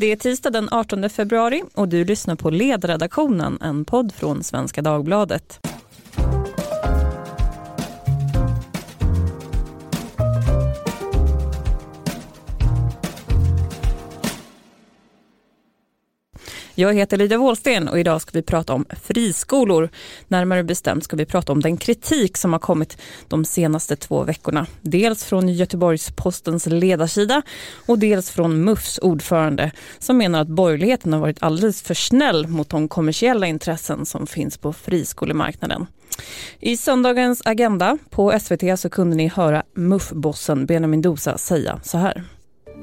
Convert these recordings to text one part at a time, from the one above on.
Det är tisdag den 18 februari och du lyssnar på Ledredaktionen, en podd från Svenska Dagbladet. Jag heter Lydia Wåhlsten och idag ska vi prata om friskolor. Närmare bestämt ska vi prata om den kritik som har kommit de senaste två veckorna. Dels från Göteborgs-Postens ledarsida och dels från MUFs ordförande som menar att borgerligheten har varit alldeles för snäll mot de kommersiella intressen som finns på friskolemarknaden. I söndagens Agenda på SVT så kunde ni höra MUF-bossen Benjamin Dosa säga så här.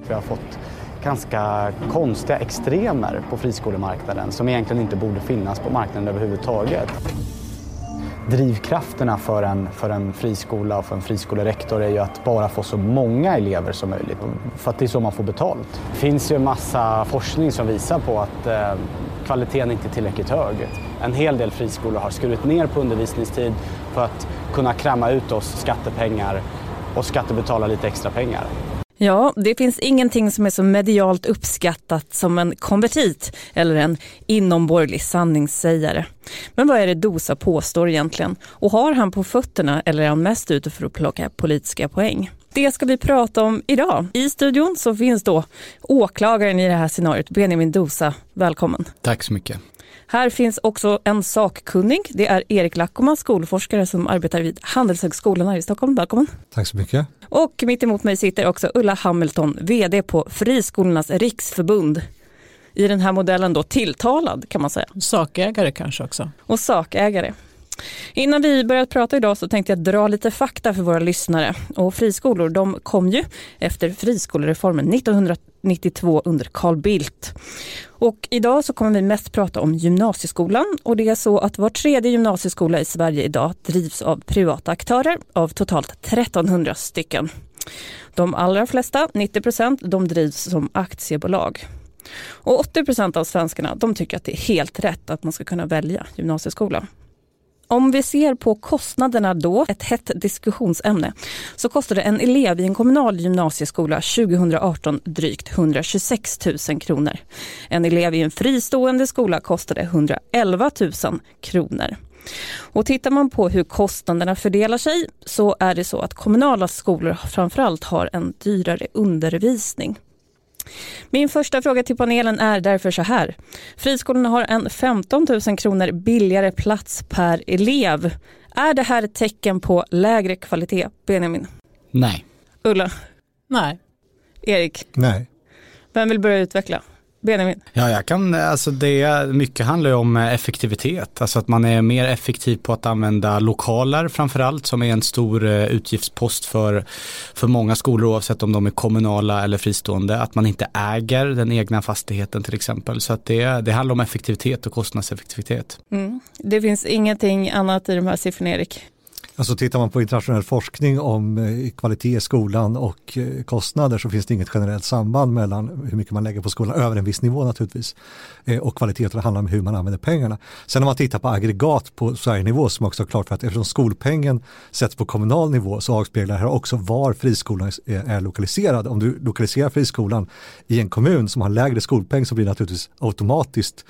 Vi har fått ganska konstiga extremer på friskolemarknaden som egentligen inte borde finnas på marknaden överhuvudtaget. Drivkrafterna för en, för en friskola och för en friskolerektor är ju att bara få så många elever som möjligt för att det är så man får betalt. Det finns ju en massa forskning som visar på att eh, kvaliteten inte är tillräckligt hög. En hel del friskolor har skurit ner på undervisningstid för att kunna kräma ut oss skattepengar och skattebetala lite extra pengar. Ja, det finns ingenting som är så medialt uppskattat som en konvertit eller en inomborgerlig sanningssägare. Men vad är det Dosa påstår egentligen? Och har han på fötterna eller är han mest ute för att plocka politiska poäng? Det ska vi prata om idag. I studion så finns då åklagaren i det här scenariot, Benjamin Dosa. Välkommen. Tack så mycket. Här finns också en sakkunnig. Det är Erik Lackoma, skolforskare som arbetar vid Handelshögskolan här i Stockholm. Välkommen. Tack så mycket. Och mitt emot mig sitter också Ulla Hamilton, vd på Friskolornas riksförbund. I den här modellen då tilltalad kan man säga. Sakägare kanske också. Och sakägare. Innan vi börjar prata idag så tänkte jag dra lite fakta för våra lyssnare. Och friskolor de kom ju efter friskolereformen 1992 under Carl Bildt. Och idag så kommer vi mest prata om gymnasieskolan och det är så att var tredje gymnasieskola i Sverige idag drivs av privata aktörer av totalt 1300 stycken. De allra flesta, 90 procent, de drivs som aktiebolag. Och 80 procent av svenskarna de tycker att det är helt rätt att man ska kunna välja gymnasieskola. Om vi ser på kostnaderna då, ett hett diskussionsämne, så kostade en elev i en kommunal gymnasieskola 2018 drygt 126 000 kronor. En elev i en fristående skola kostade 111 000 kronor. Och tittar man på hur kostnaderna fördelar sig så är det så att kommunala skolor framförallt har en dyrare undervisning. Min första fråga till panelen är därför så här. Friskolorna har en 15 000 kronor billigare plats per elev. Är det här ett tecken på lägre kvalitet, Benjamin? Nej. Ulla? Nej. Erik? Nej. Vem vill börja utveckla? Benjamin? Ja, jag kan, alltså det, mycket handlar ju om effektivitet, alltså att man är mer effektiv på att använda lokaler framförallt som är en stor eh, utgiftspost för, för många skolor oavsett om de är kommunala eller fristående, att man inte äger den egna fastigheten till exempel. Så att det, det handlar om effektivitet och kostnadseffektivitet. Mm. Det finns ingenting annat i de här siffrorna, Erik? Alltså tittar man på internationell forskning om eh, kvalitet i skolan och eh, kostnader så finns det inget generellt samband mellan hur mycket man lägger på skolan, över en viss nivå naturligtvis, eh, och kvalitet. Det handlar om hur man använder pengarna. Sen om man tittar på aggregat på Sverige-nivå som också är klart för att eftersom skolpengen sätts på kommunal nivå så avspeglar det här också var friskolan är lokaliserad. Om du lokaliserar friskolan i en kommun som har lägre skolpeng så blir naturligtvis automatiskt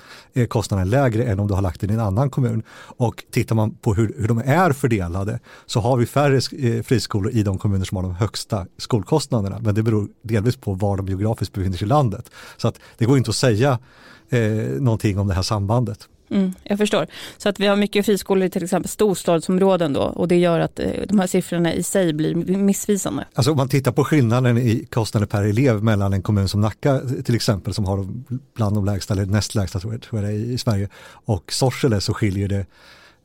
kostnaden lägre än om du har lagt den i en annan kommun. Och tittar man på hur, hur de är fördelade så har vi färre eh, friskolor i de kommuner som har de högsta skolkostnaderna. Men det beror delvis på var de geografiskt befinner sig i landet. Så att det går inte att säga eh, någonting om det här sambandet. Mm, jag förstår. Så att vi har mycket friskolor i till exempel storstadsområden då och det gör att eh, de här siffrorna i sig blir missvisande. Alltså om man tittar på skillnaden i kostnader per elev mellan en kommun som Nacka till exempel som har bland de lägsta eller näst lägsta tror jag i Sverige och Sorsele så skiljer det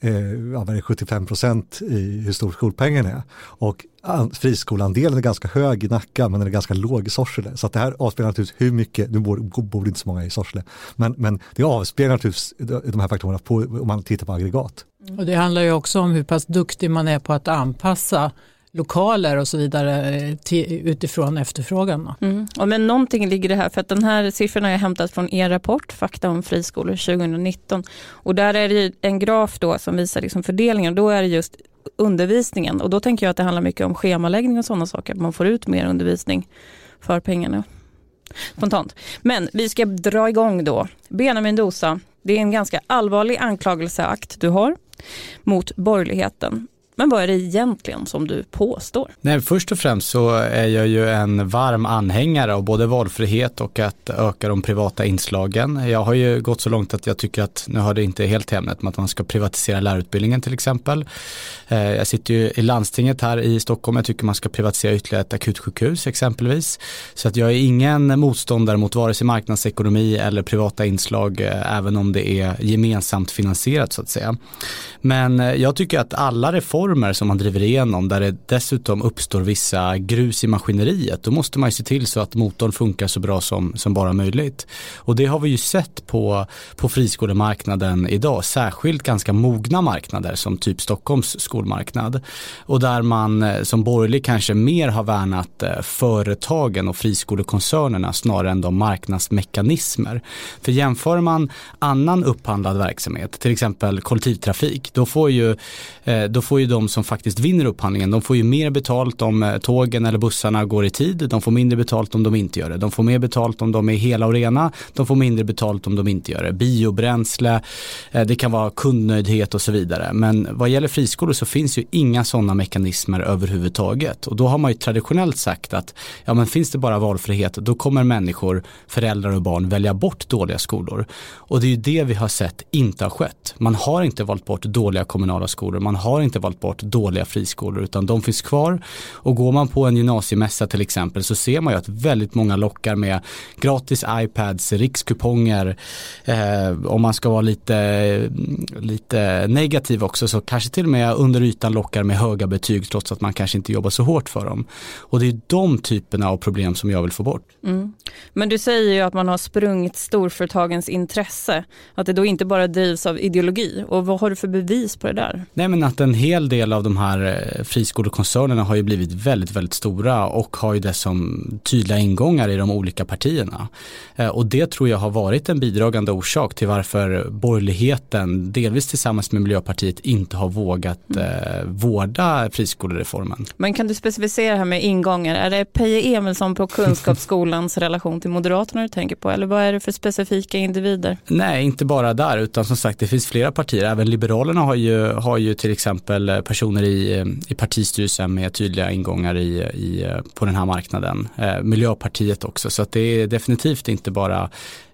eh, 75 procent i hur stor skolpengen är. Och friskolandelen är ganska hög i Nacka men den är ganska låg i Sorsele. Så att det här avspeglar naturligtvis hur mycket, nu bor, bor inte så många i Sorsele, men, men det avspeglar naturligtvis de här faktorerna på, om man tittar på aggregat. Och det handlar ju också om hur pass duktig man är på att anpassa lokaler och så vidare eh, till, utifrån efterfrågan. Mm. Och men någonting ligger det här, för att den här siffran har jag hämtat från er rapport, Fakta om friskolor 2019. Och där är det en graf då som visar liksom fördelningen, då är det just undervisningen och då tänker jag att det handlar mycket om schemaläggning och sådana saker, att man får ut mer undervisning för pengarna. spontant. Men vi ska dra igång då. Benjamin Dosa, det är en ganska allvarlig anklagelseakt du har mot borgerligheten. Men vad är det egentligen som du påstår? Nej, först och främst så är jag ju en varm anhängare av både valfrihet och att öka de privata inslagen. Jag har ju gått så långt att jag tycker att, nu har det inte helt till ämnet, men att man ska privatisera lärarutbildningen till exempel. Eh, jag sitter ju i landstinget här i Stockholm, jag tycker man ska privatisera ytterligare ett akutsjukhus exempelvis. Så att jag är ingen motståndare mot vare sig marknadsekonomi eller privata inslag, eh, även om det är gemensamt finansierat så att säga. Men eh, jag tycker att alla reformer som man driver igenom där det dessutom uppstår vissa grus i maskineriet, då måste man ju se till så att motorn funkar så bra som, som bara möjligt. Och det har vi ju sett på, på friskolemarknaden idag, särskilt ganska mogna marknader som typ Stockholms skolmarknad. Och där man eh, som borgerlig kanske mer har värnat eh, företagen och friskolekoncernerna snarare än de marknadsmekanismer. För jämför man annan upphandlad verksamhet, till exempel kollektivtrafik, då får ju, eh, då får ju de som faktiskt vinner upphandlingen, de får ju mer betalt om eh, tågen eller bussarna går i tid, de får mindre betalt om de inte gör det. De får mer betalt om de är hela och rena, de får mindre betalt om de inte gör det. Biobränsle, eh, det kan vara kundnöjdhet och så vidare. Men vad gäller friskolor så finns ju inga sådana mekanismer överhuvudtaget. Och då har man ju traditionellt sagt att ja, men finns det bara valfrihet då kommer människor, föräldrar och barn välja bort dåliga skolor. Och det är ju det vi har sett inte har skett. Man har inte valt bort dåliga kommunala skolor. Man har inte valt bort dåliga friskolor utan de finns kvar. Och går man på en gymnasiemässa till exempel så ser man ju att väldigt många lockar med gratis iPads, rikskuponger. Eh, om man ska vara lite, lite negativ också så kanske till och med under ytan lockar med höga betyg trots att man kanske inte jobbar så hårt för dem. Och det är de typerna av problem som jag vill få bort. Mm. Men du säger ju att man har sprungit storföretagens intresse, att det då inte bara drivs av ideologi. Och vad har du för bevis på det där? Nej men att en hel del av de här eh, friskolekoncernerna har ju blivit väldigt, väldigt stora och har ju dessutom tydliga ingångar i de olika partierna. Eh, och det tror jag har varit en bidragande orsak till varför borgerligheten, delvis tillsammans med Miljöpartiet, inte har vågat mm. eh, vårda friskolereformen. Men kan du specificera här med ingångar, är det Peje Emilsson på Kunskapsskolans relation till Moderaterna du tänker på eller vad är det för specifika individer? Nej, inte bara där utan som sagt det finns flera partier, även Liberalerna har ju, har ju till exempel personer i, i partistyrelsen med tydliga ingångar i, i, på den här marknaden. Eh, Miljöpartiet också, så att det är definitivt inte bara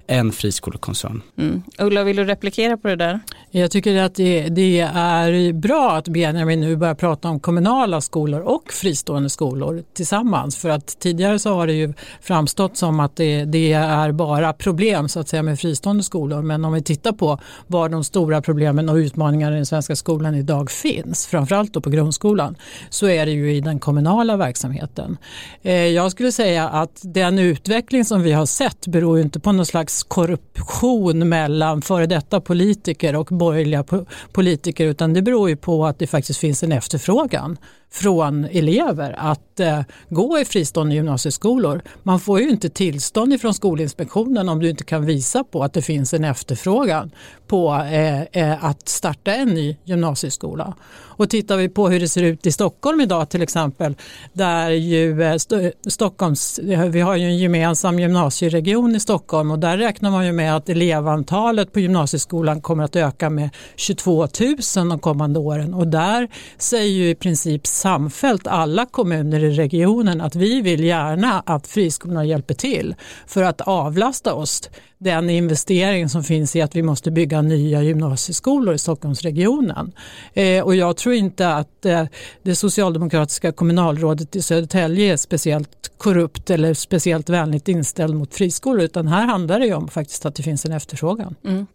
en friskolekoncern. Mm. Ulla, vill du replikera på det där? Jag tycker att det, det, är bra att Benjamin nu börjar prata om kommunala skolor och fristående skolor tillsammans. För att tidigare så har det ju framstått som att det, det är bara problem så att säga med fristående skolor. Men om vi tittar på var de stora problemen och utmaningarna i den svenska skolan idag finns, framförallt då på grundskolan, så är det ju i den kommunala verksamheten. Eh, jag skulle säga att den utveckling som vi har sett beror inte på någon slags korruption mellan före detta politiker och borgerliga politiker utan det beror ju på att det faktiskt finns en efterfrågan från elever att eh, gå i fristående gymnasieskolor. Man får ju inte tillstånd från Skolinspektionen om du inte kan visa på att det finns en efterfrågan på eh, eh, att starta en ny gymnasieskola. Och tittar vi på hur det ser ut i Stockholm idag till exempel, där ju eh, St Stockholms, vi har ju en gemensam gymnasieregion i Stockholm och där räknar man ju med att elevantalet på gymnasieskolan kommer att öka med 22 000 de kommande åren och där säger ju i princip samfällt alla kommuner i regionen att vi vill gärna att friskolorna hjälper till för att avlasta oss den investering som finns i att vi måste bygga nya gymnasieskolor i Stockholmsregionen. Eh, och jag tror inte att eh, det socialdemokratiska kommunalrådet i Södertälje är speciellt korrupt eller speciellt vänligt inställd mot friskolor utan här handlar det ju om faktiskt att det finns en efterfrågan. Mm.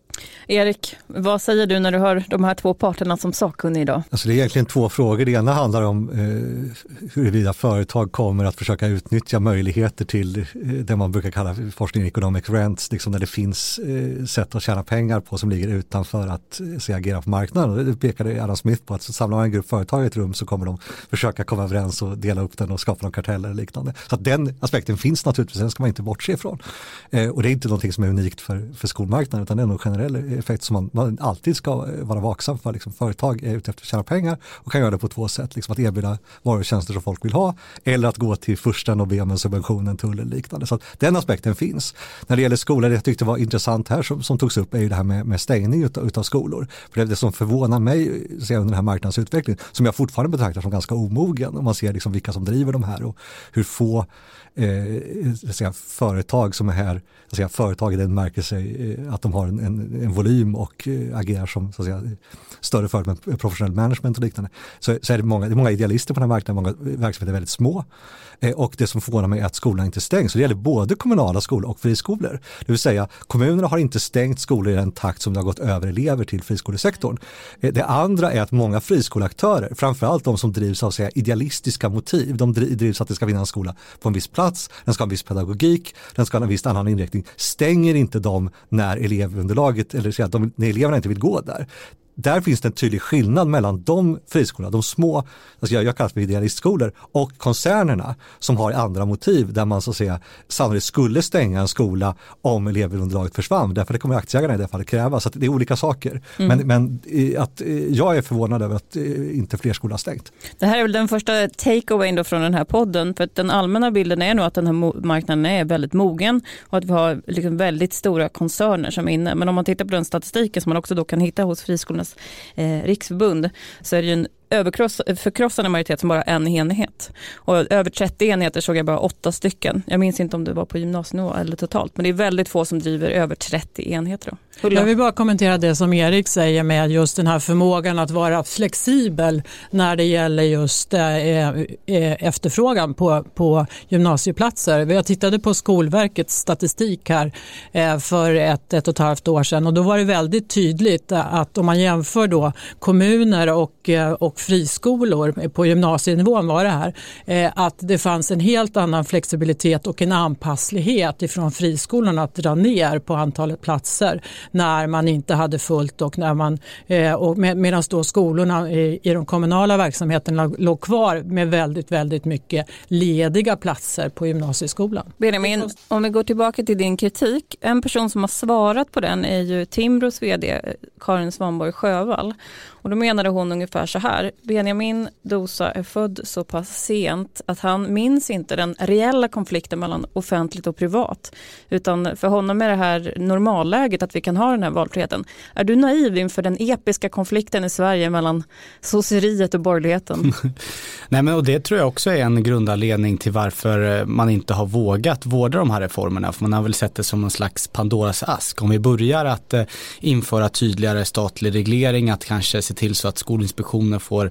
Erik, vad säger du när du hör de här två parterna som sakkunnig idag? Alltså det är egentligen två frågor. Det ena handlar om eh, huruvida företag kommer att försöka utnyttja möjligheter till eh, det man brukar kalla forskning economic rents, liksom när det finns eh, sätt att tjäna pengar på som ligger utanför att eh, se agera på marknaden. Det pekade Adam Smith på att så samlar man en grupp företag i ett rum så kommer de försöka komma överens och dela upp den och skapa någon kartell eller liknande. Så att den aspekten finns naturligtvis, den ska man inte bortse ifrån. Eh, och det är inte någonting som är unikt för, för skolmarknaden utan det är nog generellt generell effekt som man, man alltid ska vara vaksam för. Liksom, företag är ute efter att tjäna pengar och kan göra det på två sätt. Liksom att erbjuda varor och tjänster som folk vill ha eller att gå till första och be om en subvention, en tull eller liknande. Så den aspekten finns. När det gäller skolor, det jag tyckte var intressant här som, som togs upp är ju det här med, med stängning utav, utav skolor. För det, det som förvånar mig ser under den här marknadsutvecklingen, som jag fortfarande betraktar som ganska omogen, om man ser liksom vilka som driver de här och hur få eh, eh säga, företag som är här, säga, företag i den märker sig eh, att de har en, en Eh, volym och eh, agerar som så att säga, större företag med professionell management och liknande. Så, så är det, många, det är många idealister på den här marknaden, många eh, verksamheter är väldigt små. Eh, och det som förvånar mig är att skolan inte stängs. Så det gäller både kommunala skolor och friskolor. Det vill säga kommunerna har inte stängt skolor i den takt som det har gått över elever till friskolesektorn. Eh, det andra är att många friskoleaktörer, framförallt de som drivs av säga, idealistiska motiv, de drivs att det ska finnas en skola på en viss plats, den ska ha en viss pedagogik, den ska ha en viss annan inriktning, stänger inte dem när elevunderlaget, eller säga, de, eleverna inte vill gå där där finns det en tydlig skillnad mellan de friskolorna, de små, alltså jag, jag kallar det för idealistskolor, och koncernerna som har andra motiv där man så att säga sannolikt skulle stänga en skola om elevunderlaget försvann. Därför det kommer aktieägarna i det fallet kräva. Så det är olika saker. Mm. Men, men att, jag är förvånad över att inte fler skolor har stängt. Det här är väl den första take-awayn från den här podden. För att den allmänna bilden är nog att den här marknaden är väldigt mogen och att vi har liksom väldigt stora koncerner som är inne. Men om man tittar på den statistiken som man också då kan hitta hos friskolorna Eh, riksförbund så är det ju en förkrossande majoritet som bara en enhet. Och över 30 enheter såg jag bara åtta stycken. Jag minns inte om det var på gymnasienivå eller totalt, men det är väldigt få som driver över 30 enheter. Då. Jag vill bara kommentera det som Erik säger med just den här förmågan att vara flexibel när det gäller just eh, eh, eh, efterfrågan på, på gymnasieplatser. Jag tittade på Skolverkets statistik här för ett, ett och ett halvt år sedan och då var det väldigt tydligt att om man jämför då kommuner och, och friskolor på gymnasienivån var det här, eh, att det fanns en helt annan flexibilitet och en anpasslighet ifrån friskolorna att dra ner på antalet platser när man inte hade fullt och när man, eh, och med, medan då skolorna i, i de kommunala verksamheterna låg kvar med väldigt, väldigt mycket lediga platser på gymnasieskolan. Benjamin, om vi går tillbaka till din kritik. En person som har svarat på den är ju Timbros vd Karin Svanborg Sjövall. Och då menade hon ungefär så här, Benjamin Dosa är född så pass sent att han minns inte den reella konflikten mellan offentligt och privat. Utan för honom är det här normalläget att vi kan ha den här valfriheten. Är du naiv inför den episka konflikten i Sverige mellan sosseriet och borgerligheten? Nej men och det tror jag också är en grundanledning till varför eh, man inte har vågat vårda de här reformerna. För man har väl sett det som en slags Pandoras ask. Om vi börjar att eh, införa tydligare statlig reglering, att kanske se till så att Skolinspektionen får,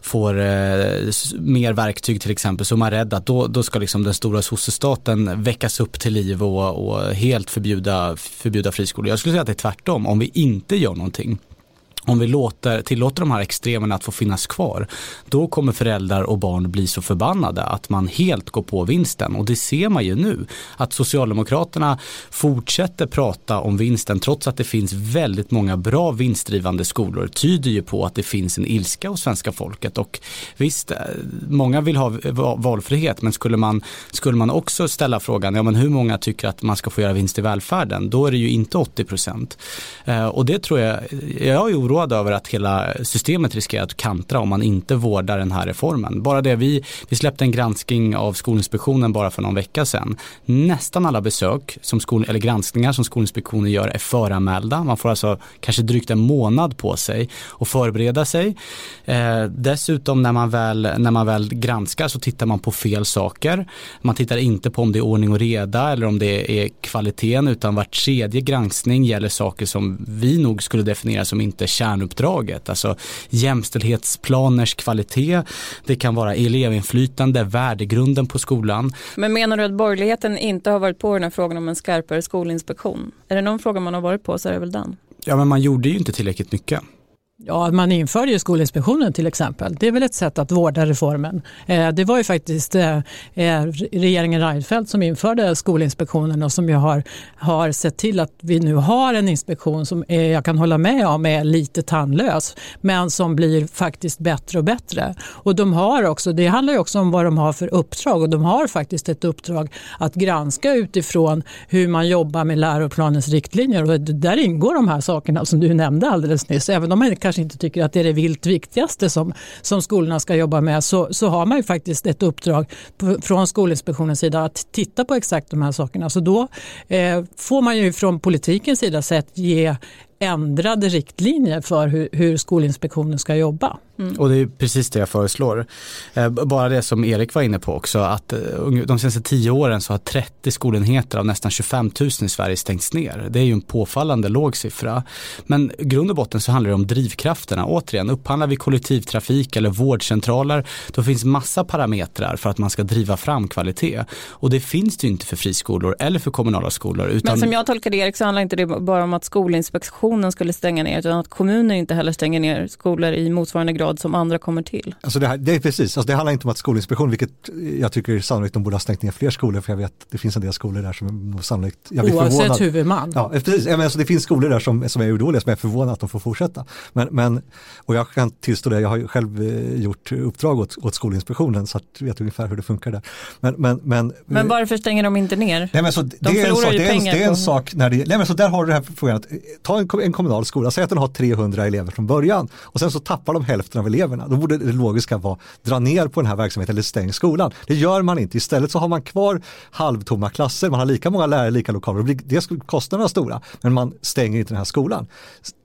får eh, mer verktyg till exempel så är man rädd att då, då ska liksom den stora sossestaten väckas upp till liv och, och helt förbjuda, förbjuda friskolor. Jag skulle säga att det är tvärtom, om vi inte gör någonting om vi låter, tillåter de här extremerna att få finnas kvar, då kommer föräldrar och barn bli så förbannade att man helt går på vinsten. Och det ser man ju nu, att Socialdemokraterna fortsätter prata om vinsten trots att det finns väldigt många bra vinstdrivande skolor tyder ju på att det finns en ilska hos svenska folket. Och visst, eh, många vill ha valfrihet, men skulle man, skulle man också ställa frågan, ja men hur många tycker att man ska få göra vinst i välfärden? Då är det ju inte 80 procent. Eh, och det tror jag, jag är orolig oroad över att hela systemet riskerar att kantra om man inte vårdar den här reformen. Bara det, vi, vi släppte en granskning av Skolinspektionen bara för någon vecka sedan. Nästan alla besök, som skol, eller granskningar som Skolinspektionen gör är föranmälda. Man får alltså kanske drygt en månad på sig att förbereda sig. Eh, dessutom när man, väl, när man väl granskar så tittar man på fel saker. Man tittar inte på om det är ordning och reda eller om det är kvaliteten utan var tredje granskning gäller saker som vi nog skulle definiera som inte kärnuppdraget. Alltså jämställdhetsplaners kvalitet, det kan vara elevinflytande, värdegrunden på skolan. Men menar du att borgerligheten inte har varit på den här frågan om en skarpare skolinspektion? Är det någon fråga man har varit på så är det väl den. Ja men man gjorde ju inte tillräckligt mycket. Ja, man införde ju Skolinspektionen till exempel. Det är väl ett sätt att vårda reformen. Eh, det var ju faktiskt eh, eh, regeringen Reinfeldt som införde Skolinspektionen och som ju har, har sett till att vi nu har en inspektion som är, jag kan hålla med om är lite tandlös men som blir faktiskt bättre och bättre. Och de har också, det handlar ju också om vad de har för uppdrag och de har faktiskt ett uppdrag att granska utifrån hur man jobbar med läroplanens riktlinjer och där ingår de här sakerna som du nämnde alldeles nyss. Även om man kanske inte tycker att det är det vilt viktigaste som, som skolorna ska jobba med så, så har man ju faktiskt ett uppdrag från Skolinspektionens sida att titta på exakt de här sakerna. Så då eh, får man ju från politikens sida sett ge ändrade riktlinjer för hur, hur Skolinspektionen ska jobba. Mm. Och det är precis det jag föreslår. Eh, bara det som Erik var inne på också, att eh, de senaste tio åren så har 30 skolenheter av nästan 25 000 i Sverige stängts ner. Det är ju en påfallande låg siffra. Men grund och botten så handlar det om drivkrafterna. Återigen, upphandlar vi kollektivtrafik eller vårdcentraler, då finns massa parametrar för att man ska driva fram kvalitet. Och det finns det ju inte för friskolor eller för kommunala skolor. Utan... Men som jag tolkar det Erik så handlar inte det bara om att Skolinspektionen skulle stänga ner, utan att kommuner inte heller stänger ner skolor i motsvarande grad som andra kommer till. Alltså det, här, det är precis, alltså det handlar inte om att Skolinspektionen, vilket jag tycker sannolikt de borde ha stängt ner fler skolor, för jag vet det finns en del skolor där som sannolikt, jag blir Oavsett förvånad. huvudman. Ja, precis, men alltså det finns skolor där som, som är odåliga, som är förvånad att de får fortsätta. Men, men, och jag kan tillstå det, jag har själv eh, gjort uppdrag åt, åt Skolinspektionen så att jag vet ungefär hur det funkar där. Men, men, men, men varför stänger de inte ner? Nej, men så, de det är en sak, det är en, det är en sak när det, nej men så där har du det här frågan att ta en, en kommunal skola, säg att den har 300 elever från början och sen så tappar de hälften av eleverna. Då borde det logiska vara dra ner på den här verksamheten eller stäng skolan. Det gör man inte. Istället så har man kvar halvtomma klasser, man har lika många lärare, lika lokaler. Det kostnaderna stora, men man stänger inte den här skolan.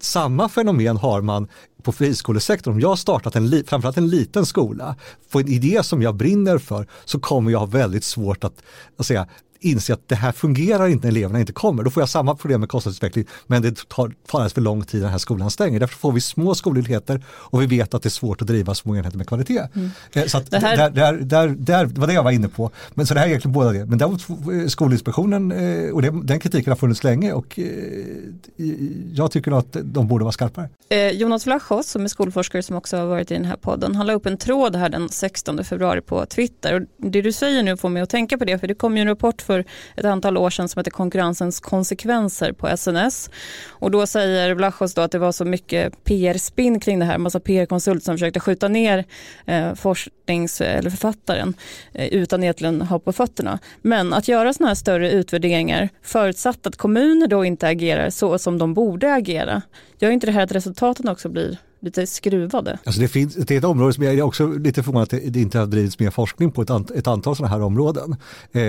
Samma fenomen har man på friskolesektorn, om jag har startat en, framförallt en liten skola, på en idé som jag brinner för, så kommer jag ha väldigt svårt att, att säga, inse att det här fungerar inte när eleverna inte kommer. Då får jag samma problem med kostnadsutveckling men det tar alldeles för lång tid när den här skolan stänger. Därför får vi små skolenheter och vi vet att det är svårt att driva små enheter med kvalitet. Mm. Eh, så det, här... där, där, där, där var det jag var inne på. Men så det här är egentligen båda det. Men däremot eh, Skolinspektionen och det, den kritiken har funnits länge och eh, jag tycker att de borde vara skarpare. Jonas Vlachos som är skolforskare som också har varit i den här podden, han la upp en tråd här den 16 februari på Twitter. Och det du säger nu får mig att tänka på det för det kom ju en rapport för ett antal år sedan som heter Konkurrensens konsekvenser på SNS. Och då säger Vlachos då att det var så mycket PR-spinn kring det här, massa PR-konsult som försökte skjuta ner eh, forsknings eller författaren eh, utan egentligen ha på fötterna. Men att göra sådana här större utvärderingar förutsatt att kommuner då inte agerar så som de borde agera, gör inte det här att resultaten också blir lite skruvade. Alltså det, finns, det är ett område som jag är också lite förvånad att det inte har drivits mer forskning på ett, ant, ett antal sådana här områden. Eh,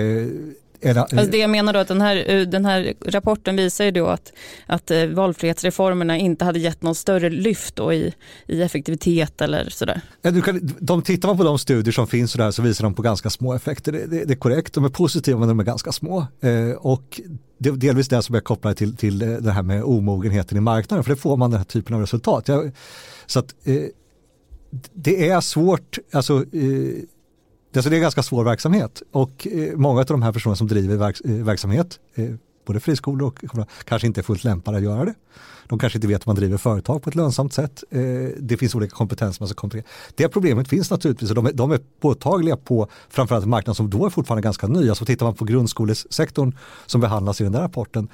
alltså det jag menar då att den här, eh, den här rapporten visar ju då att, att eh, valfrihetsreformerna inte hade gett någon större lyft då i, i effektivitet eller sådär. Ja, du kan, de tittar man på de studier som finns där, så visar de på ganska små effekter. Det, det, det är korrekt, de är positiva men de är ganska små. Eh, och det, delvis det som är kopplat till, till eh, det här med omogenheten i marknaden för det får man den här typen av resultat. Jag, så att eh, det är svårt, alltså eh, Alltså det är en ganska svår verksamhet och eh, många av de här personerna som driver verks eh, verksamhet, eh, både friskolor och kanske inte är fullt lämpade att göra det. De kanske inte vet hur man driver företag på ett lönsamt sätt. Det finns olika kompetenser man ska komplettera. Det problemet finns naturligtvis och de är, de är påtagliga på framförallt marknaden som då är fortfarande ganska ny. Alltså tittar man på grundskolesektorn som behandlas i den där rapporten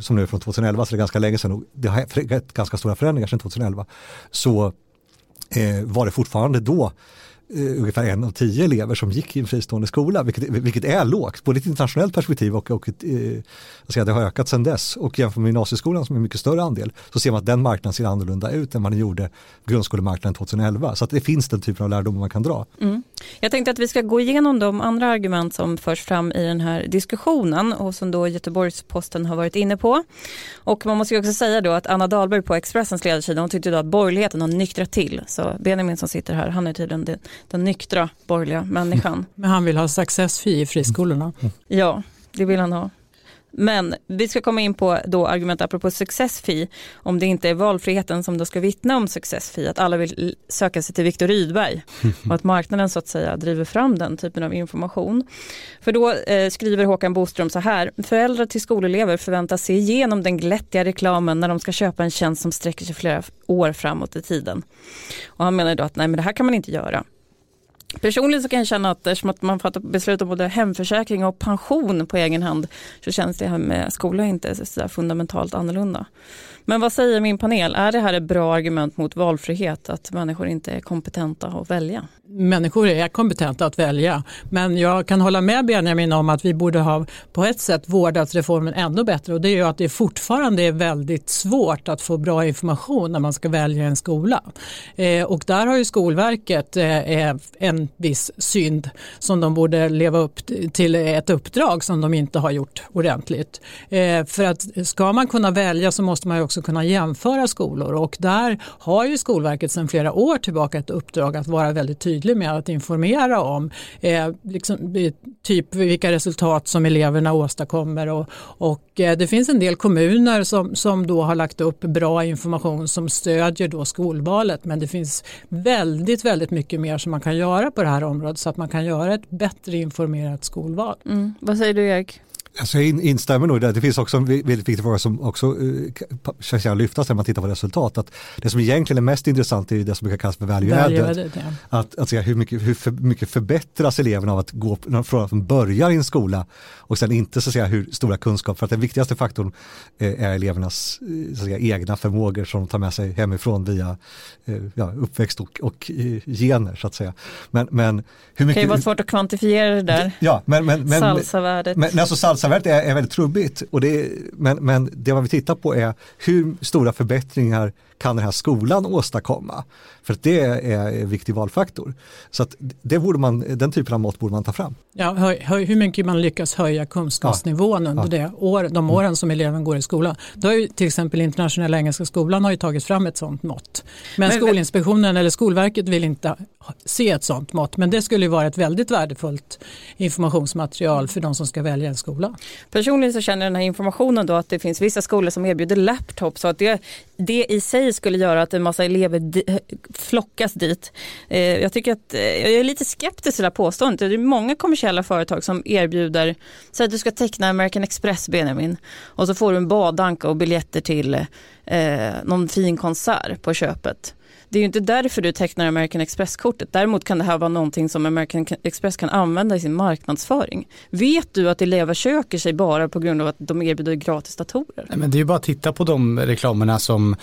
som nu är från 2011 så det är ganska länge sedan och det har skett ganska stora förändringar sedan 2011 så var det fortfarande då eh, ungefär en av tio elever som gick i en fristående skola, vilket, vilket är lågt, både i ett internationellt perspektiv och, och ett, eh, alltså det har ökat sedan dess. Och jämför med gymnasieskolan som är en mycket större andel så ser man att den marknaden ser annorlunda ut än vad den gjorde grundskolemarknaden 2011. Så att det finns den typen av lärdomar man kan dra. Mm. Jag tänkte att vi ska gå igenom de andra argument som förs fram i den här diskussionen och som då Göteborgs-Posten har varit inne på. Och man måste ju också säga då att Anna Dahlberg på Expressens ledarsida, hon tyckte då att borgerligheten har nyktrat till. Så Benjamin som sitter här, han är tydligen den, den nyktra borgerliga människan. Men han vill ha success fee i friskolorna. Ja, det vill han ha. Men vi ska komma in på då argument apropå success fee, om det inte är valfriheten som då ska vittna om success fee, att alla vill söka sig till Viktor Rydberg och att marknaden så att säga driver fram den typen av information. För då eh, skriver Håkan Boström så här, föräldrar till skolelever förväntas se igenom den glättiga reklamen när de ska köpa en tjänst som sträcker sig flera år framåt i tiden. Och han menar då att nej men det här kan man inte göra. Personligen så kan jag känna att eftersom att man fattar beslut om både hemförsäkring och pension på egen hand så känns det här med skola inte så fundamentalt annorlunda. Men vad säger min panel, är det här ett bra argument mot valfrihet att människor inte är kompetenta att välja? Människor är kompetenta att välja men jag kan hålla med Benjamin om att vi borde ha på ett sätt vårdat reformen ännu bättre och det är ju att det fortfarande är väldigt svårt att få bra information när man ska välja en skola. Eh, och där har ju Skolverket eh, eh en viss synd som de borde leva upp till ett uppdrag som de inte har gjort ordentligt. Eh, för att ska man kunna välja så måste man ju också kunna jämföra skolor och där har ju Skolverket sedan flera år tillbaka ett uppdrag att vara väldigt tydlig med att informera om eh, liksom, eh, typ vilka resultat som eleverna åstadkommer och, och eh, det finns en del kommuner som, som då har lagt upp bra information som stödjer då skolvalet men det finns väldigt väldigt mycket mer som man kan göra på det här området så att man kan göra ett bättre informerat skolval. Mm. Vad säger du Erik? Alltså jag instämmer nog där. Det finns också en väldigt viktig fråga som också uh, kan lyftas när man tittar på resultat. Att det som egentligen är mest intressant är det som brukar kallas för value added. Ja. Att, att se hur mycket, hur för, mycket förbättras eleverna av att gå från att de börjar i en skola och sen inte så att säga hur stora kunskaper, för att den viktigaste faktorn eh, är elevernas så att säga, egna förmågor som de tar med sig hemifrån via eh, ja, uppväxt och, och gener så att säga. Men, men hur mycket, det kan ju vara svårt att kvantifiera det där. Ja, men, men, men, salsavärdet. Men, alltså salsavärdet är, är väldigt trubbigt. Och det, men, men det man vill titta på är hur stora förbättringar kan den här skolan åstadkomma? För det är en viktig valfaktor. Så att det borde man, den typen av mått borde man ta fram. Ja, hö, hö, hur mycket man lyckas höja kunskapsnivån ja. under ja. det år, de åren som eleven går i skolan. Då har ju till exempel Internationella Engelska Skolan har ju tagit fram ett sådant mått. Men, men Skolinspektionen eller Skolverket vill inte se ett sådant mått. Men det skulle ju vara ett väldigt värdefullt informationsmaterial för de som ska välja en skola. Personligen så känner den här informationen då att det finns vissa skolor som erbjuder laptops så att det, det i sig skulle göra att en massa elever eh, flockas dit. Eh, jag tycker att eh, jag är lite skeptisk till det här påståendet. Det är många kommersiella företag som erbjuder, så att du ska teckna American Express Benjamin och så får du en badanka och biljetter till eh, någon fin konsert på köpet. Det är ju inte därför du tecknar American Express-kortet. Däremot kan det här vara någonting som American Express kan använda i sin marknadsföring. Vet du att elever söker sig bara på grund av att de erbjuder gratis datorer? Nej, men det är ju bara att titta på de reklamerna som,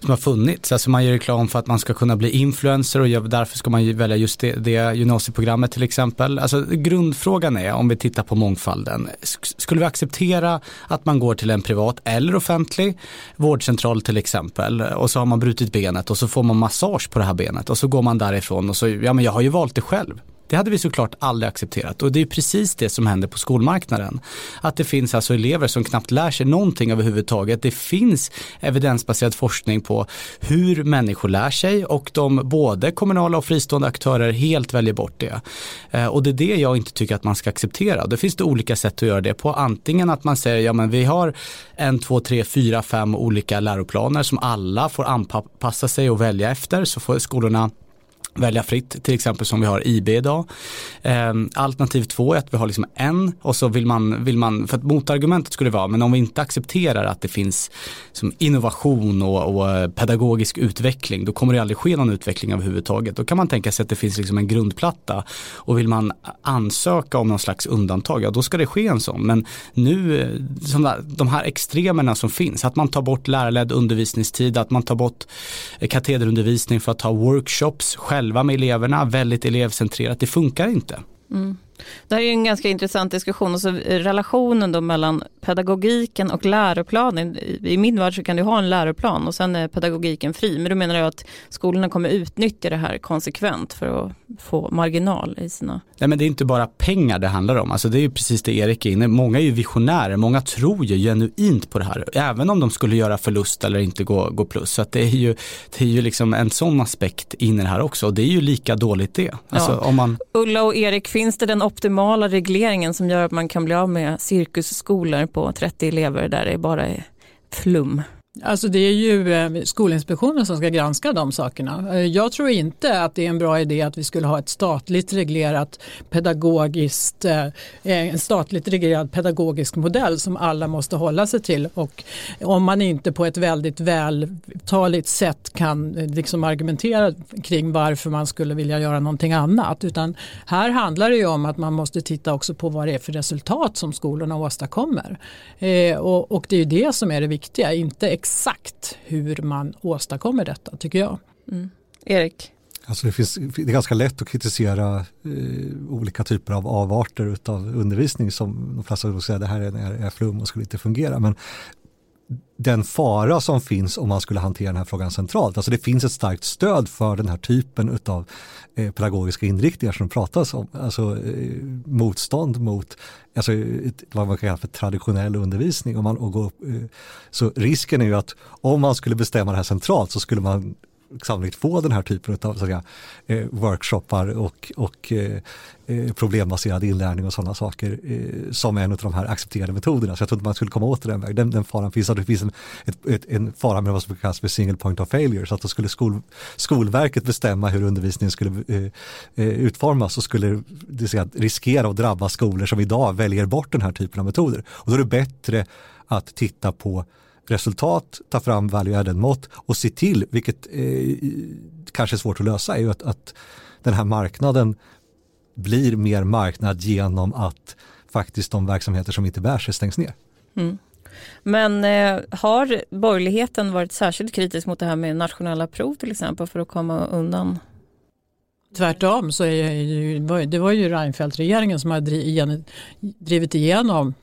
som har funnits. Alltså man gör reklam för att man ska kunna bli influencer och därför ska man välja just det, det gymnasieprogrammet till exempel. Alltså grundfrågan är, om vi tittar på mångfalden, skulle vi acceptera att man går till en privat eller offentlig vårdcentral till exempel och så har man brutit benet och så får man massage på det här benet och så går man därifrån och så, ja men jag har ju valt det själv. Det hade vi såklart aldrig accepterat och det är precis det som händer på skolmarknaden. Att det finns alltså elever som knappt lär sig någonting överhuvudtaget. Det finns evidensbaserad forskning på hur människor lär sig och de både kommunala och fristående aktörer helt väljer bort det. Eh, och det är det jag inte tycker att man ska acceptera. Det finns det olika sätt att göra det på. Antingen att man säger ja men vi har en, två, tre, fyra, fem olika läroplaner som alla får anpassa sig och välja efter så får skolorna välja fritt, till exempel som vi har IB idag. Ehm, alternativ två är att vi har liksom en och så vill man, vill man, för att motargumentet skulle vara, men om vi inte accepterar att det finns som innovation och, och, eh, pedagogisk utveckling, då kommer det aldrig ske någon utveckling överhuvudtaget. Då kan man tänka sig att det finns liksom en grundplatta och vill man ansöka om någon slags undantag, ja då ska det ske en sån. Men nu, eh, som de här extremerna som finns, att man tar bort lärarledd undervisningstid, att man tar bort eh, katederundervisning för att ha workshops själv själva med eleverna, väldigt elevcentrerat. Det funkar inte. Mm. Det här är en ganska intressant diskussion. Alltså, relationen då mellan pedagogiken och läroplanen. I min värld så kan du ha en läroplan och sen är pedagogiken fri. Men då menar jag att skolorna kommer utnyttja det här konsekvent för att få marginal i sina... Nej men det är inte bara pengar det handlar om. Alltså det är ju precis det Erik är inne Många är ju visionärer, många tror ju genuint på det här. Även om de skulle göra förlust eller inte gå, gå plus. Så att det är ju, det är ju liksom en sån aspekt in i det här också. Och det är ju lika dåligt det. Alltså ja. om man... Ulla och Erik, finns det den optimala regleringen som gör att man kan bli av med cirkusskolor på 30 elever där det bara är flum. Alltså det är ju eh, Skolinspektionen som ska granska de sakerna. Eh, jag tror inte att det är en bra idé att vi skulle ha ett statligt reglerat pedagogiskt, eh, en statligt reglerad pedagogisk modell som alla måste hålla sig till. Och om man inte på ett väldigt vältaligt sätt kan liksom argumentera kring varför man skulle vilja göra någonting annat. Utan här handlar det ju om att man måste titta också på vad det är för resultat som skolorna åstadkommer. Och det är det som är det viktiga, inte exakt hur man åstadkommer detta tycker jag. Mm. Erik? Alltså det, finns, det är ganska lätt att kritisera eh, olika typer av avarter av undervisning som de flesta skulle säga det här är, är flum och skulle inte fungera. Men den fara som finns om man skulle hantera den här frågan centralt. Alltså det finns ett starkt stöd för den här typen av eh, pedagogiska inriktningar som det pratas om. Alltså eh, motstånd mot alltså, vad man kan kalla för traditionell undervisning. Om man, och gå, eh, så risken är ju att om man skulle bestämma det här centralt så skulle man sannolikt få den här typen av säga, eh, workshoppar och, och eh, eh, problembaserad inlärning och sådana saker eh, som en av de här accepterade metoderna. Så jag tror inte man skulle komma åt den vägen. Den, den faran finns. Att det finns en, ett, ett, en fara med vad som kallas för single point of failure. Så att då skulle skol, Skolverket bestämma hur undervisningen skulle eh, eh utformas så skulle det säga, riskera att drabba skolor som idag väljer bort den här typen av metoder. Och då är det bättre att titta på resultat, ta fram value added mått och se till, vilket eh, kanske är svårt att lösa, är ju att, att den här marknaden blir mer marknad genom att faktiskt de verksamheter som inte bär sig stängs ner. Mm. Men eh, har borgerligheten varit särskilt kritisk mot det här med nationella prov till exempel för att komma undan Tvärtom så är det var ju Reinfeldt-regeringen som har drivit igenom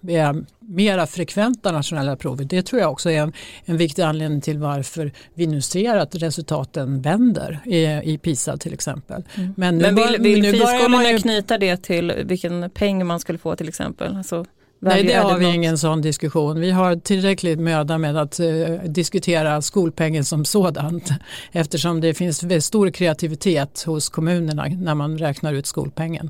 mera frekventa nationella prover. Det tror jag också är en, en viktig anledning till varför vi nu ser att resultaten vänder i, i PISA till exempel. Mm. Men, nu Men vill, vill friskolorna ju... knyta det till vilken peng man skulle få till exempel? Alltså... Nej, det har vi ingen sån diskussion. Vi har tillräckligt möda med att uh, diskutera skolpengen som sådant eftersom det finns stor kreativitet hos kommunerna när man räknar ut skolpengen.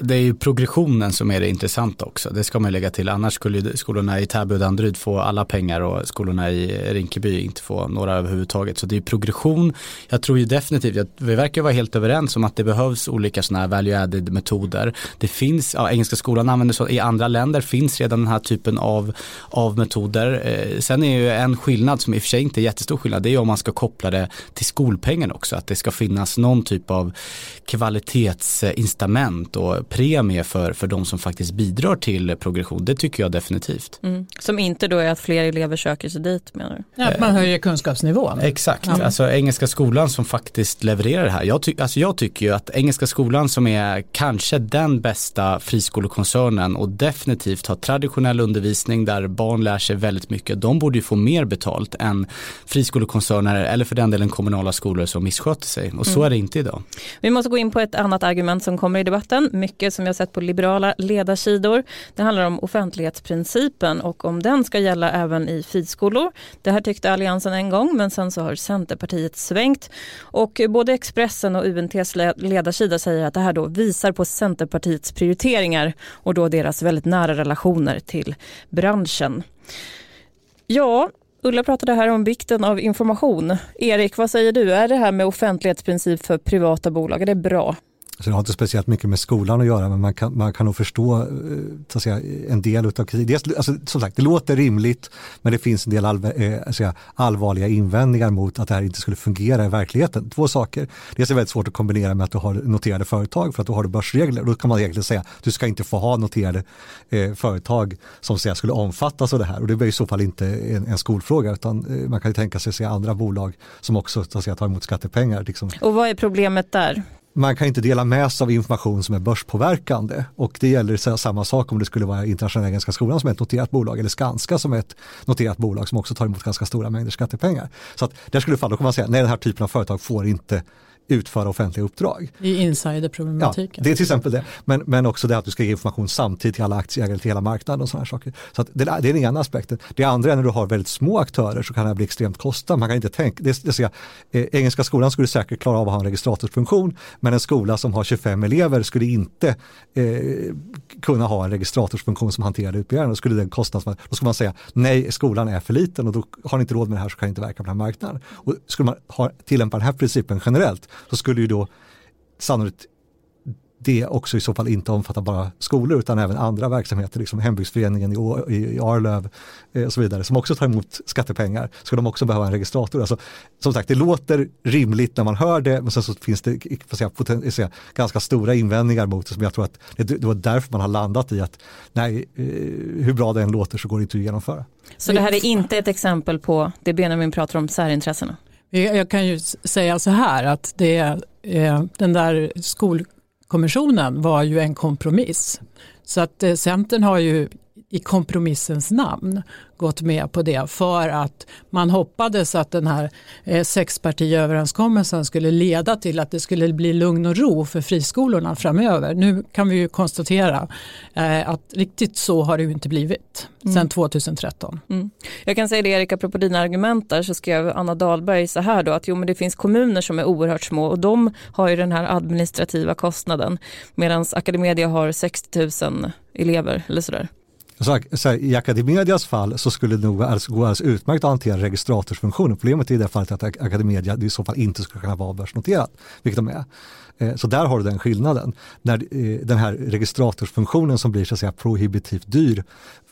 Det är ju progressionen som är det intressanta också. Det ska man lägga till. Annars skulle skolorna i Täby och Danderyd få alla pengar och skolorna i Rinkeby inte få några överhuvudtaget. Så det är progression. Jag tror ju definitivt, vi verkar vara helt överens om att det behövs olika sådana här value added metoder. Det finns, ja, Engelska skolan använder så, i andra länder finns redan den här typen av, av metoder. Eh, sen är ju en skillnad som i och för sig inte är jättestor skillnad, det är ju om man ska koppla det till skolpengen också. Att det ska finnas någon typ av kvalitetsincitament och premie för, för de som faktiskt bidrar till progression. Det tycker jag definitivt. Mm. Som inte då är att fler elever söker sig dit menar du? Ja, att man höjer kunskapsnivån. Exakt, ja. alltså Engelska skolan som faktiskt levererar det här. Jag, ty alltså, jag tycker ju att Engelska skolan som är kanske den bästa friskolekoncernen och definitivt har traditionell undervisning där barn lär sig väldigt mycket. De borde ju få mer betalt än friskolekoncerner eller för den delen kommunala skolor som missköter sig. Och så mm. är det inte idag. Vi måste gå in på ett annat argument som kommer i debatten mycket som jag sett på liberala ledarsidor. Det handlar om offentlighetsprincipen och om den ska gälla även i friskolor. Det här tyckte Alliansen en gång men sen så har Centerpartiet svängt. Och både Expressen och UNTs ledarsida säger att det här då visar på Centerpartiets prioriteringar och då deras väldigt nära relationer till branschen. Ja, Ulla pratade här om vikten av information. Erik, vad säger du? Är det här med offentlighetsprincip för privata bolag, är det bra? Så det har inte speciellt mycket med skolan att göra men man kan, man kan nog förstå eh, så att säga, en del av kritiken. Alltså, som sagt, det låter rimligt men det finns en del all, äh, eh, säga, allvarliga invändningar mot att det här inte skulle fungera i verkligheten. Två saker. Dels är det väldigt svårt att kombinera med att du har noterade företag för att då har du börsregler. Då kan man egentligen säga att du ska inte få ha noterade eh, företag som säga, skulle omfattas av det här. Och det blir i så fall inte en, en skolfråga utan eh, man kan ju tänka sig se andra bolag som också så att säga, tar emot skattepengar. Liksom. Och vad är problemet där? Man kan inte dela med sig av information som är börspåverkande och det gäller samma sak om det skulle vara Internationella Engelska skolan som är ett noterat bolag eller Skanska som är ett noterat bolag som också tar emot ganska stora mängder skattepengar. Så att där skulle falla, då kan man säga nej den här typen av företag får inte utföra offentliga uppdrag. I insiderproblematiken. Ja, det är till exempel det. Men, men också det att du ska ge information samtidigt till alla aktieägare, till hela marknaden och sådana saker. Så att det, det är den ena aspekten. Det andra är när du har väldigt små aktörer så kan det bli extremt kostsamt. Man kan inte tänka, det, det säga, eh, Engelska skolan skulle säkert klara av att ha en registratorsfunktion men en skola som har 25 elever skulle inte eh, kunna ha en registratorsfunktion som hanterar utbildningen. Då skulle den kostnads, då skulle man säga nej, skolan är för liten och då har ni inte råd med det här så kan ni inte verka på den här marknaden. Och skulle man ha, tillämpa den här principen generellt så skulle ju då sannolikt det också i så fall inte omfattar bara skolor utan även andra verksamheter, liksom hembygdsföreningen i, i Arlöv eh, och så vidare, som också tar emot skattepengar, ska de också behöva en registrator. Alltså, som sagt, det låter rimligt när man hör det, men sen så finns det eh, säga, poten, eh, säga, ganska stora invändningar mot det som jag tror att det, det var därför man har landat i att nej, hur bra det än låter så går det inte att genomföra. Så det här är inte ett exempel på det Benjamin pratar om, särintressena? Jag kan ju säga så här att det eh, den där skolkommissionen var ju en kompromiss. Så att eh, Centern har ju i kompromissens namn gått med på det för att man hoppades att den här eh, sexpartiöverenskommelsen skulle leda till att det skulle bli lugn och ro för friskolorna framöver. Nu kan vi ju konstatera eh, att riktigt så har det ju inte blivit mm. sedan 2013. Mm. Jag kan säga det Erik, apropå dina argument där så skrev Anna Dahlberg så här då att jo men det finns kommuner som är oerhört små och de har ju den här administrativa kostnaden medan Academedia har 60 000 elever eller sådär. Så, så här, I Academedias fall så skulle det nog alltså, gå alldeles utmärkt att hantera registratorsfunktionen. Problemet är i det fallet att Academedia i så fall inte skulle kunna vara börsnoterat, vilket de är. Eh, så där har du den skillnaden. När eh, den här registratorsfunktionen som blir så att säga prohibitivt dyr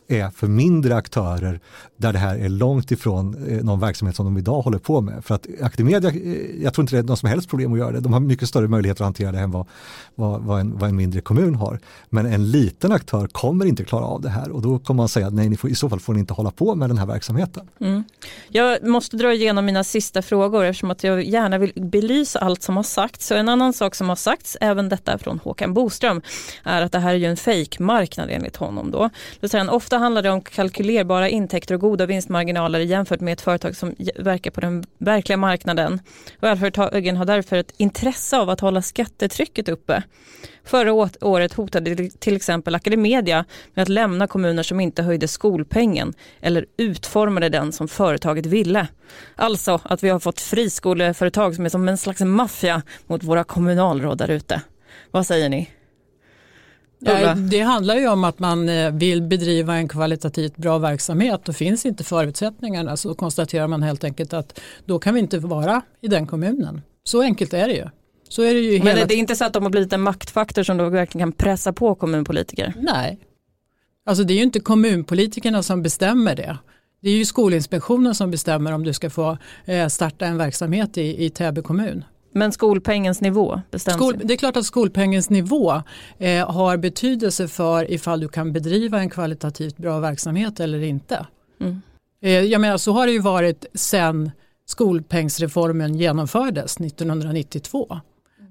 är för mindre aktörer där det här är långt ifrån eh, någon verksamhet som de idag håller på med. För att Academedia, eh, jag tror inte det är något som helst problem att göra det. De har mycket större möjligheter att hantera det än vad, vad, vad, en, vad en mindre kommun har. Men en liten aktör kommer inte klara av det här och då kommer man säga att nej, ni får, i så fall får ni inte hålla på med den här verksamheten. Mm. Jag måste dra igenom mina sista frågor eftersom att jag gärna vill belysa allt som har sagts. Så en annan sak som har sagts, även detta från Håkan Boström, är att det här är ju en fejkmarknad enligt honom. Då. Det säger han, ofta handlar det om kalkylerbara intäkter och goda vinstmarginaler jämfört med ett företag som verkar på den verkliga marknaden. Välföretagen har därför ett intresse av att hålla skattetrycket uppe. Förra året hotade till exempel Academedia med att lämna kommuner som inte höjde skolpengen eller utformade den som företaget ville. Alltså att vi har fått friskoleföretag som är som en slags maffia mot våra kommunalråd där ute. Vad säger ni? Ja, det handlar ju om att man eh, vill bedriva en kvalitativt bra verksamhet och finns inte förutsättningarna så konstaterar man helt enkelt att då kan vi inte vara i den kommunen. Så enkelt är det ju. Så är det ju Men det är inte så att de har blivit en maktfaktor som då verkligen kan pressa på kommunpolitiker? Nej, alltså det är ju inte kommunpolitikerna som bestämmer det. Det är ju Skolinspektionen som bestämmer om du ska få eh, starta en verksamhet i, i Täby kommun. Men skolpengens nivå bestäms Skol, Det är klart att skolpengens nivå eh, har betydelse för ifall du kan bedriva en kvalitativt bra verksamhet eller inte. Mm. Eh, jag menar, så har det ju varit sedan skolpengsreformen genomfördes 1992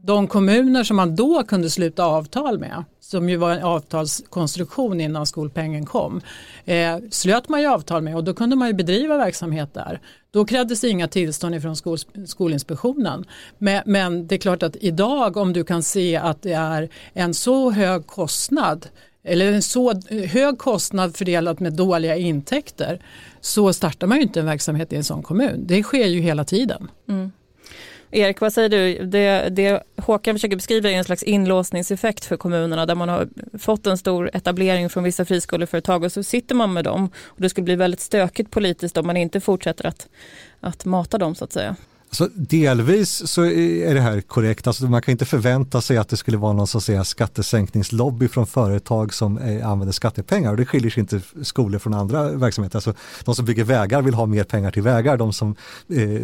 de kommuner som man då kunde sluta avtal med, som ju var en avtalskonstruktion innan skolpengen kom, eh, slöt man ju avtal med och då kunde man ju bedriva verksamhet där. Då krävdes inga tillstånd från skol, Skolinspektionen. Men, men det är klart att idag om du kan se att det är en så hög kostnad eller en så hög kostnad fördelat med dåliga intäkter så startar man ju inte en verksamhet i en sån kommun. Det sker ju hela tiden. Mm. Erik, vad säger du? Det, det Håkan försöker beskriva är en slags inlåsningseffekt för kommunerna där man har fått en stor etablering från vissa friskoleföretag och så sitter man med dem. Och det skulle bli väldigt stökigt politiskt om man inte fortsätter att, att mata dem så att säga. Så delvis så är det här korrekt, alltså man kan inte förvänta sig att det skulle vara någon så att säga, skattesänkningslobby från företag som eh, använder skattepengar och det skiljer sig inte skolor från andra verksamheter. Alltså, de som bygger vägar vill ha mer pengar till vägar, de som eh,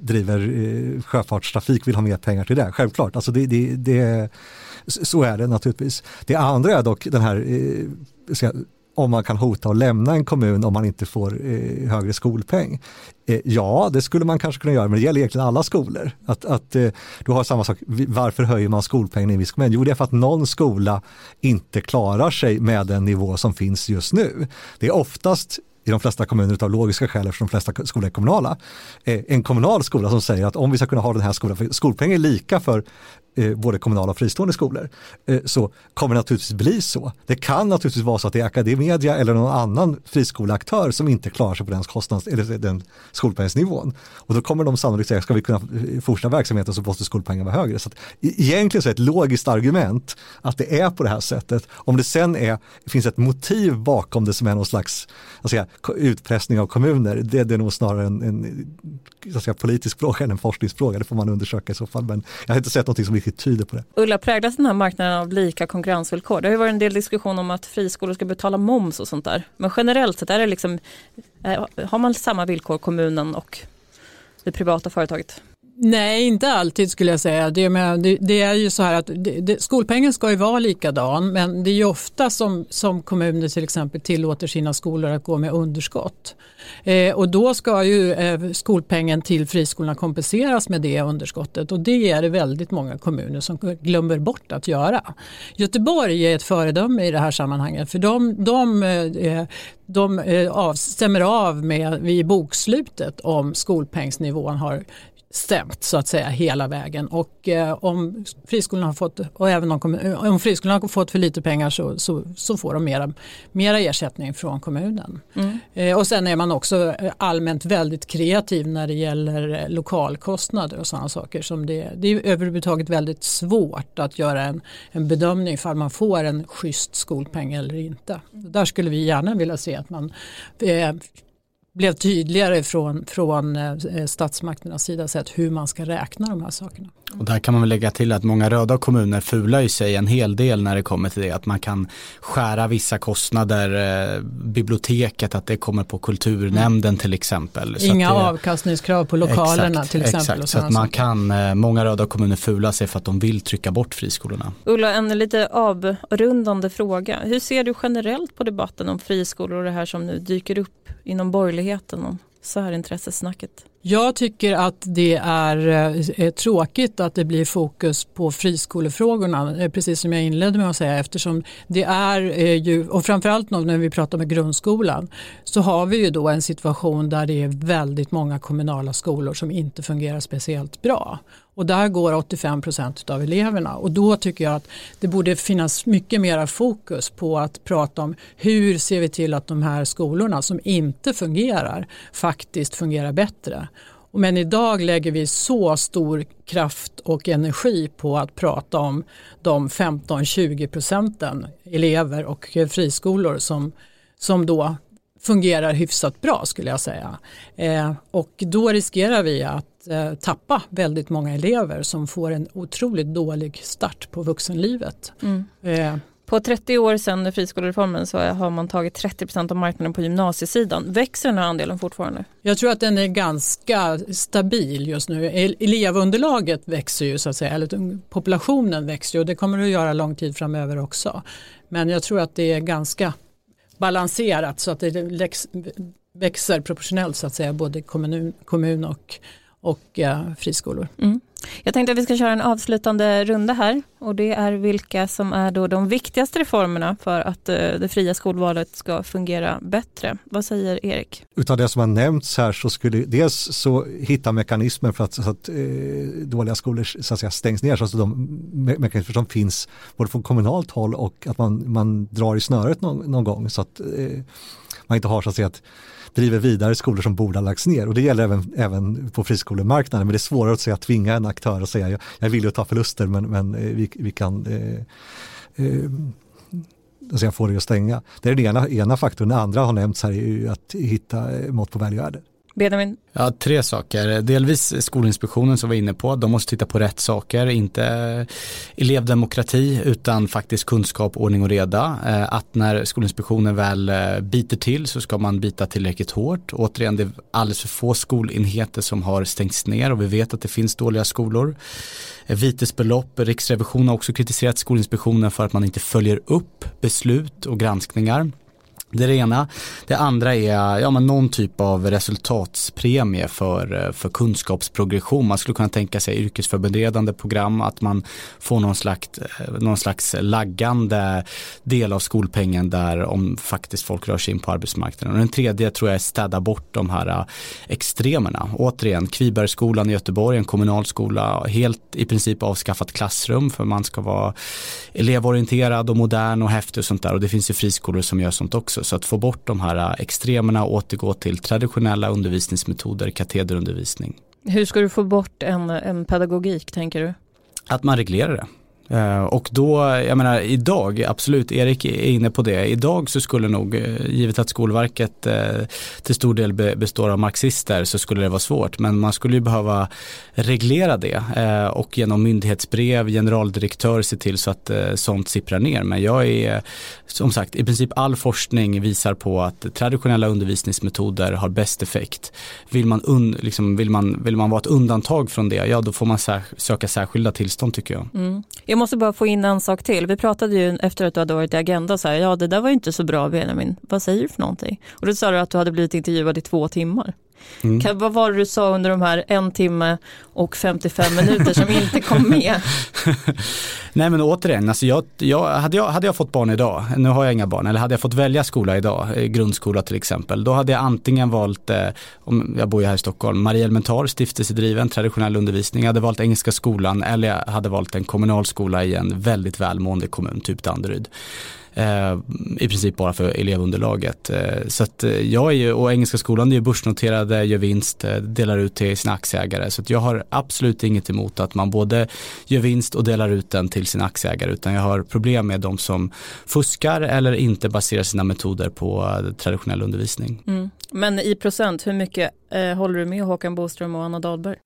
driver eh, sjöfartstrafik vill ha mer pengar till det, självklart. Alltså det, det, det, så är det naturligtvis. Det andra är dock den här eh, om man kan hota att lämna en kommun om man inte får eh, högre skolpeng. Eh, ja, det skulle man kanske kunna göra, men det gäller egentligen alla skolor. Att, att eh, du har samma sak, varför höjer man skolpengen i en viss kommun? Jo, det är för att någon skola inte klarar sig med den nivå som finns just nu. Det är oftast i de flesta kommuner av logiska skäl eftersom de flesta skolor är kommunala. Eh, en kommunal skola som säger att om vi ska kunna ha den här skolan, för skolpengen är lika för eh, både kommunala och fristående skolor, eh, så kommer det naturligtvis bli så. Det kan naturligtvis vara så att det är Academedia eller någon annan friskoleaktör som inte klarar sig på den, kostnads, eller den skolpengsnivån. Och då kommer de sannolikt säga, ska vi kunna eh, fortsätta verksamheten så måste skolpengen vara högre. Så att, e-, egentligen så är det ett logiskt argument att det är på det här sättet. Om det sen är, finns ett motiv bakom det som är någon slags säga, utpressning av kommuner, det, det är nog snarare en, en säga, politisk fråga än en forskningsfråga, det får man undersöka i så fall. Men jag har inte sett något som mycket tyder på det. Ulla, präglas den här marknaden av lika konkurrensvillkor? Det har ju varit en del diskussion om att friskolor ska betala moms och sånt där. Men generellt sett, är det liksom, eh, har man samma villkor kommunen och det privata företaget? Nej, inte alltid skulle jag säga. Det, men, det, det är ju så här att det, skolpengen ska ju vara likadan men det är ju ofta som, som kommuner till exempel tillåter sina skolor att gå med underskott. Eh, och då ska ju eh, skolpengen till friskolorna kompenseras med det underskottet och det är det väldigt många kommuner som glömmer bort att göra. Göteborg är ett föredöme i det här sammanhanget för de, de, eh, eh de eh, av, stämmer av med vid bokslutet om skolpengsnivån har stämt så att säga hela vägen och eh, om friskolorna har fått och även om, om friskolorna har fått för lite pengar så, så, så får de mera, mera ersättning från kommunen. Mm. Eh, och sen är man också allmänt väldigt kreativ när det gäller lokalkostnader och sådana saker som det, det är överhuvudtaget väldigt svårt att göra en, en bedömning för man får en schysst skolpeng eller inte. Där skulle vi gärna vilja se att man eh, blev tydligare från, från eh, statsmakternas sida sett hur man ska räkna de här sakerna. Och där kan man väl lägga till att många röda kommuner fular ju sig en hel del när det kommer till det. Att man kan skära vissa kostnader, eh, biblioteket, att det kommer på kulturnämnden mm. till exempel. Inga det, avkastningskrav på lokalerna exakt, till exempel. Exakt, så att man kan, eh, många röda kommuner fular sig för att de vill trycka bort friskolorna. Ulla, en lite avrundande fråga. Hur ser du generellt på debatten om friskolor och det här som nu dyker upp inom borgerligheten om särintressesnacket? Jag tycker att det är, är, tråkigt att det blir fokus på friskolefrågorna, eh, precis som jag inledde med att säga, eftersom det är ju, och framförallt när vi pratar med grundskolan, så har vi ju då en situation där det är väldigt många kommunala skolor som inte fungerar speciellt bra. Och där går 85 procent av eleverna och då tycker jag att det borde finnas mycket mera fokus på att prata om hur ser vi till att de här skolorna som inte fungerar faktiskt fungerar bättre. Men idag lägger vi så stor kraft och energi på att prata om de 15-20 procenten elever och friskolor som, som då fungerar hyfsat bra skulle jag säga. Eh, och då riskerar vi att eh, tappa väldigt många elever som får en otroligt dålig start på vuxenlivet. Mm. Eh, på 30 år sedan friskolereformen så har man tagit 30% av marknaden på gymnasiesidan. Växer den här andelen fortfarande? Jag tror att den är ganska stabil just nu. Elevunderlaget växer ju så att säga, eller populationen växer och det kommer det att göra lång tid framöver också. Men jag tror att det är ganska balanserat så att det växer proportionellt så att säga både kommun, kommun och, och uh, friskolor. Mm. Jag tänkte att vi ska köra en avslutande runda här och det är vilka som är då de viktigaste reformerna för att uh, det fria skolvalet ska fungera bättre. Vad säger Erik? Utav det som har nämnts här så skulle dels så hitta mekanismer för att, så att eh, dåliga skolor så att säga, stängs ner, så att de me mekanismer som finns både från kommunalt håll och att man, man drar i snöret någon, någon gång så att eh, man inte har så att säga att driver vidare skolor som borde ha lagts ner och det gäller även, även på friskolemarknaden men det är svårare att säga att tvinga en aktör att säga jag, jag vill ju ta förluster men, men eh, vi, vi kan eh, eh, alltså jag får det att stänga. Det är den ena, ena faktorn, den andra har nämnts här är ju att hitta eh, mått på väljvärde. Benjamin? Ja, tre saker. Delvis Skolinspektionen som var inne på, de måste titta på rätt saker, inte eh, elevdemokrati utan faktiskt kunskap, ordning och reda. Eh, att när Skolinspektionen väl eh, biter till så ska man bita tillräckligt hårt. Återigen, det är alldeles för få skolenheter som har stängts ner och vi vet att det finns dåliga skolor. Vitesbelopp, Riksrevisionen har också kritiserat Skolinspektionen för att man inte följer upp beslut och granskningar. Det är det ena. Det andra är ja, men någon typ av resultatspremie för, eh, för kunskapsprogression. Man skulle kunna tänka sig yrkesförberedande program, att man får någon slags, eh, någon slags laggande del av skolpengen där om faktiskt folk rör sig in på arbetsmarknaden. Och den tredje tror jag är städa bort de här eh, extremerna. Återigen, Kvibergsskolan i Göteborg, en kommunal skola, helt i princip avskaffat klassrum för man ska vara elevorienterad och modern och häftig och sånt där. Och det finns ju friskolor som gör sånt också. Så att få bort de här extremerna och återgå till traditionella undervisningsmetoder, katederundervisning. Hur ska du få bort en, en pedagogik tänker du? Att man reglerar det. Eh, och då, jag menar idag, absolut, Erik är inne på det. Idag så skulle nog, eh, givet att Skolverket eh, till stor del består av marxister, så skulle det vara svårt. Men man skulle ju behöva reglera det och genom myndighetsbrev, generaldirektör se till så att sånt sipprar ner. Men jag är, som sagt, i princip all forskning visar på att traditionella undervisningsmetoder har bäst effekt. Vill man, un, liksom, vill man, vill man vara ett undantag från det, ja då får man söka särskilda tillstånd tycker jag. Mm måste bara få in en sak till. Vi pratade ju efter att du hade varit i Agenda så här, ja det där var ju inte så bra Benjamin, vad säger du för någonting? Och då sa du att du hade blivit intervjuad i två timmar. Mm. Kan, vad var det du sa under de här en timme och 55 minuter som inte kom med? Nej men återigen, alltså jag, jag, hade, jag, hade jag fått barn idag, nu har jag inga barn, eller hade jag fått välja skola idag, eh, grundskola till exempel, då hade jag antingen valt, eh, om jag bor ju här i Stockholm, Maria Elementar, stiftelsedriven, traditionell undervisning, jag hade valt Engelska skolan eller jag hade valt en kommunal skola i en väldigt välmående kommun, typ Danderyd. Eh, i princip bara för elevunderlaget. Eh, så att eh, jag är ju, och Engelska skolan är ju börsnoterade, gör vinst, delar ut till sina aktieägare. Så att jag har absolut inget emot att man både gör vinst och delar ut den till sina aktieägare. Utan jag har problem med de som fuskar eller inte baserar sina metoder på traditionell undervisning. Mm. Men i procent, hur mycket eh, håller du med Håkan Boström och Anna Dahlberg?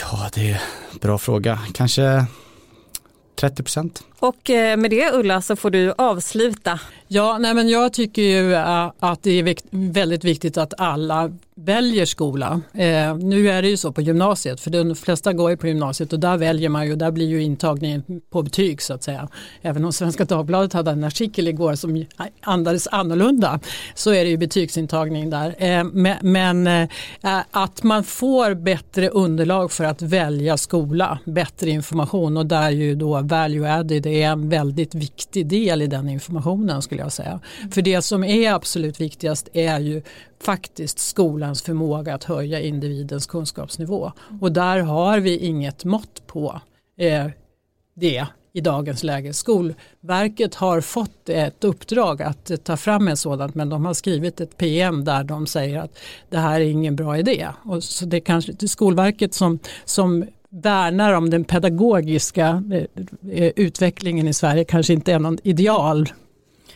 Ja, det är en bra fråga. Kanske 30 procent. Och eh, med det Ulla så får du avsluta. Ja, nej men jag tycker ju eh, att det är väldigt viktigt att alla väljer skola. Eh, nu är det ju så på gymnasiet, för de flesta går ju på gymnasiet och där väljer man ju, där blir ju intagningen på betyg så att säga. Även om Svenska Dagbladet hade en artikel igår som andades annorlunda så är det ju betygsintagning där. Eh, men, men eh, att man får bättre underlag för att välja skola, bättre information och där ju då value added det är en väldigt viktig del i den informationen skulle jag säga. För det som är absolut viktigast är ju faktiskt skolans förmåga att höja individens kunskapsnivå. Och där har vi inget mått på eh, det i dagens läge. Skolverket har fått ett uppdrag att ta fram en sådant men de har skrivit ett PM där de säger att det här är ingen bra idé. Och så det är kanske det är Skolverket som, som värnar om den pedagogiska eh, eh, utvecklingen i Sverige kanske inte är någon ideal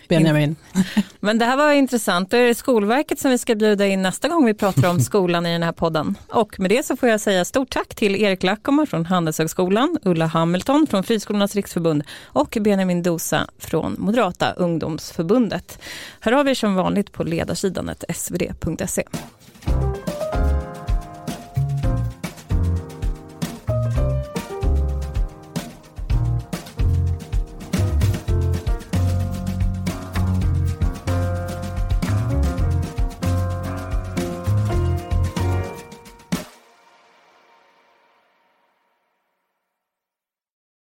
Benjamin. Men det här var intressant. Då är det Skolverket som vi ska bjuda in nästa gång vi pratar om skolan i den här podden. Och med det så får jag säga stort tack till Erik Lackommar från Handelshögskolan, Ulla Hamilton från Friskolornas riksförbund och Benjamin Dosa från Moderata ungdomsförbundet. Här har vi som vanligt på ledarsidan svd.se.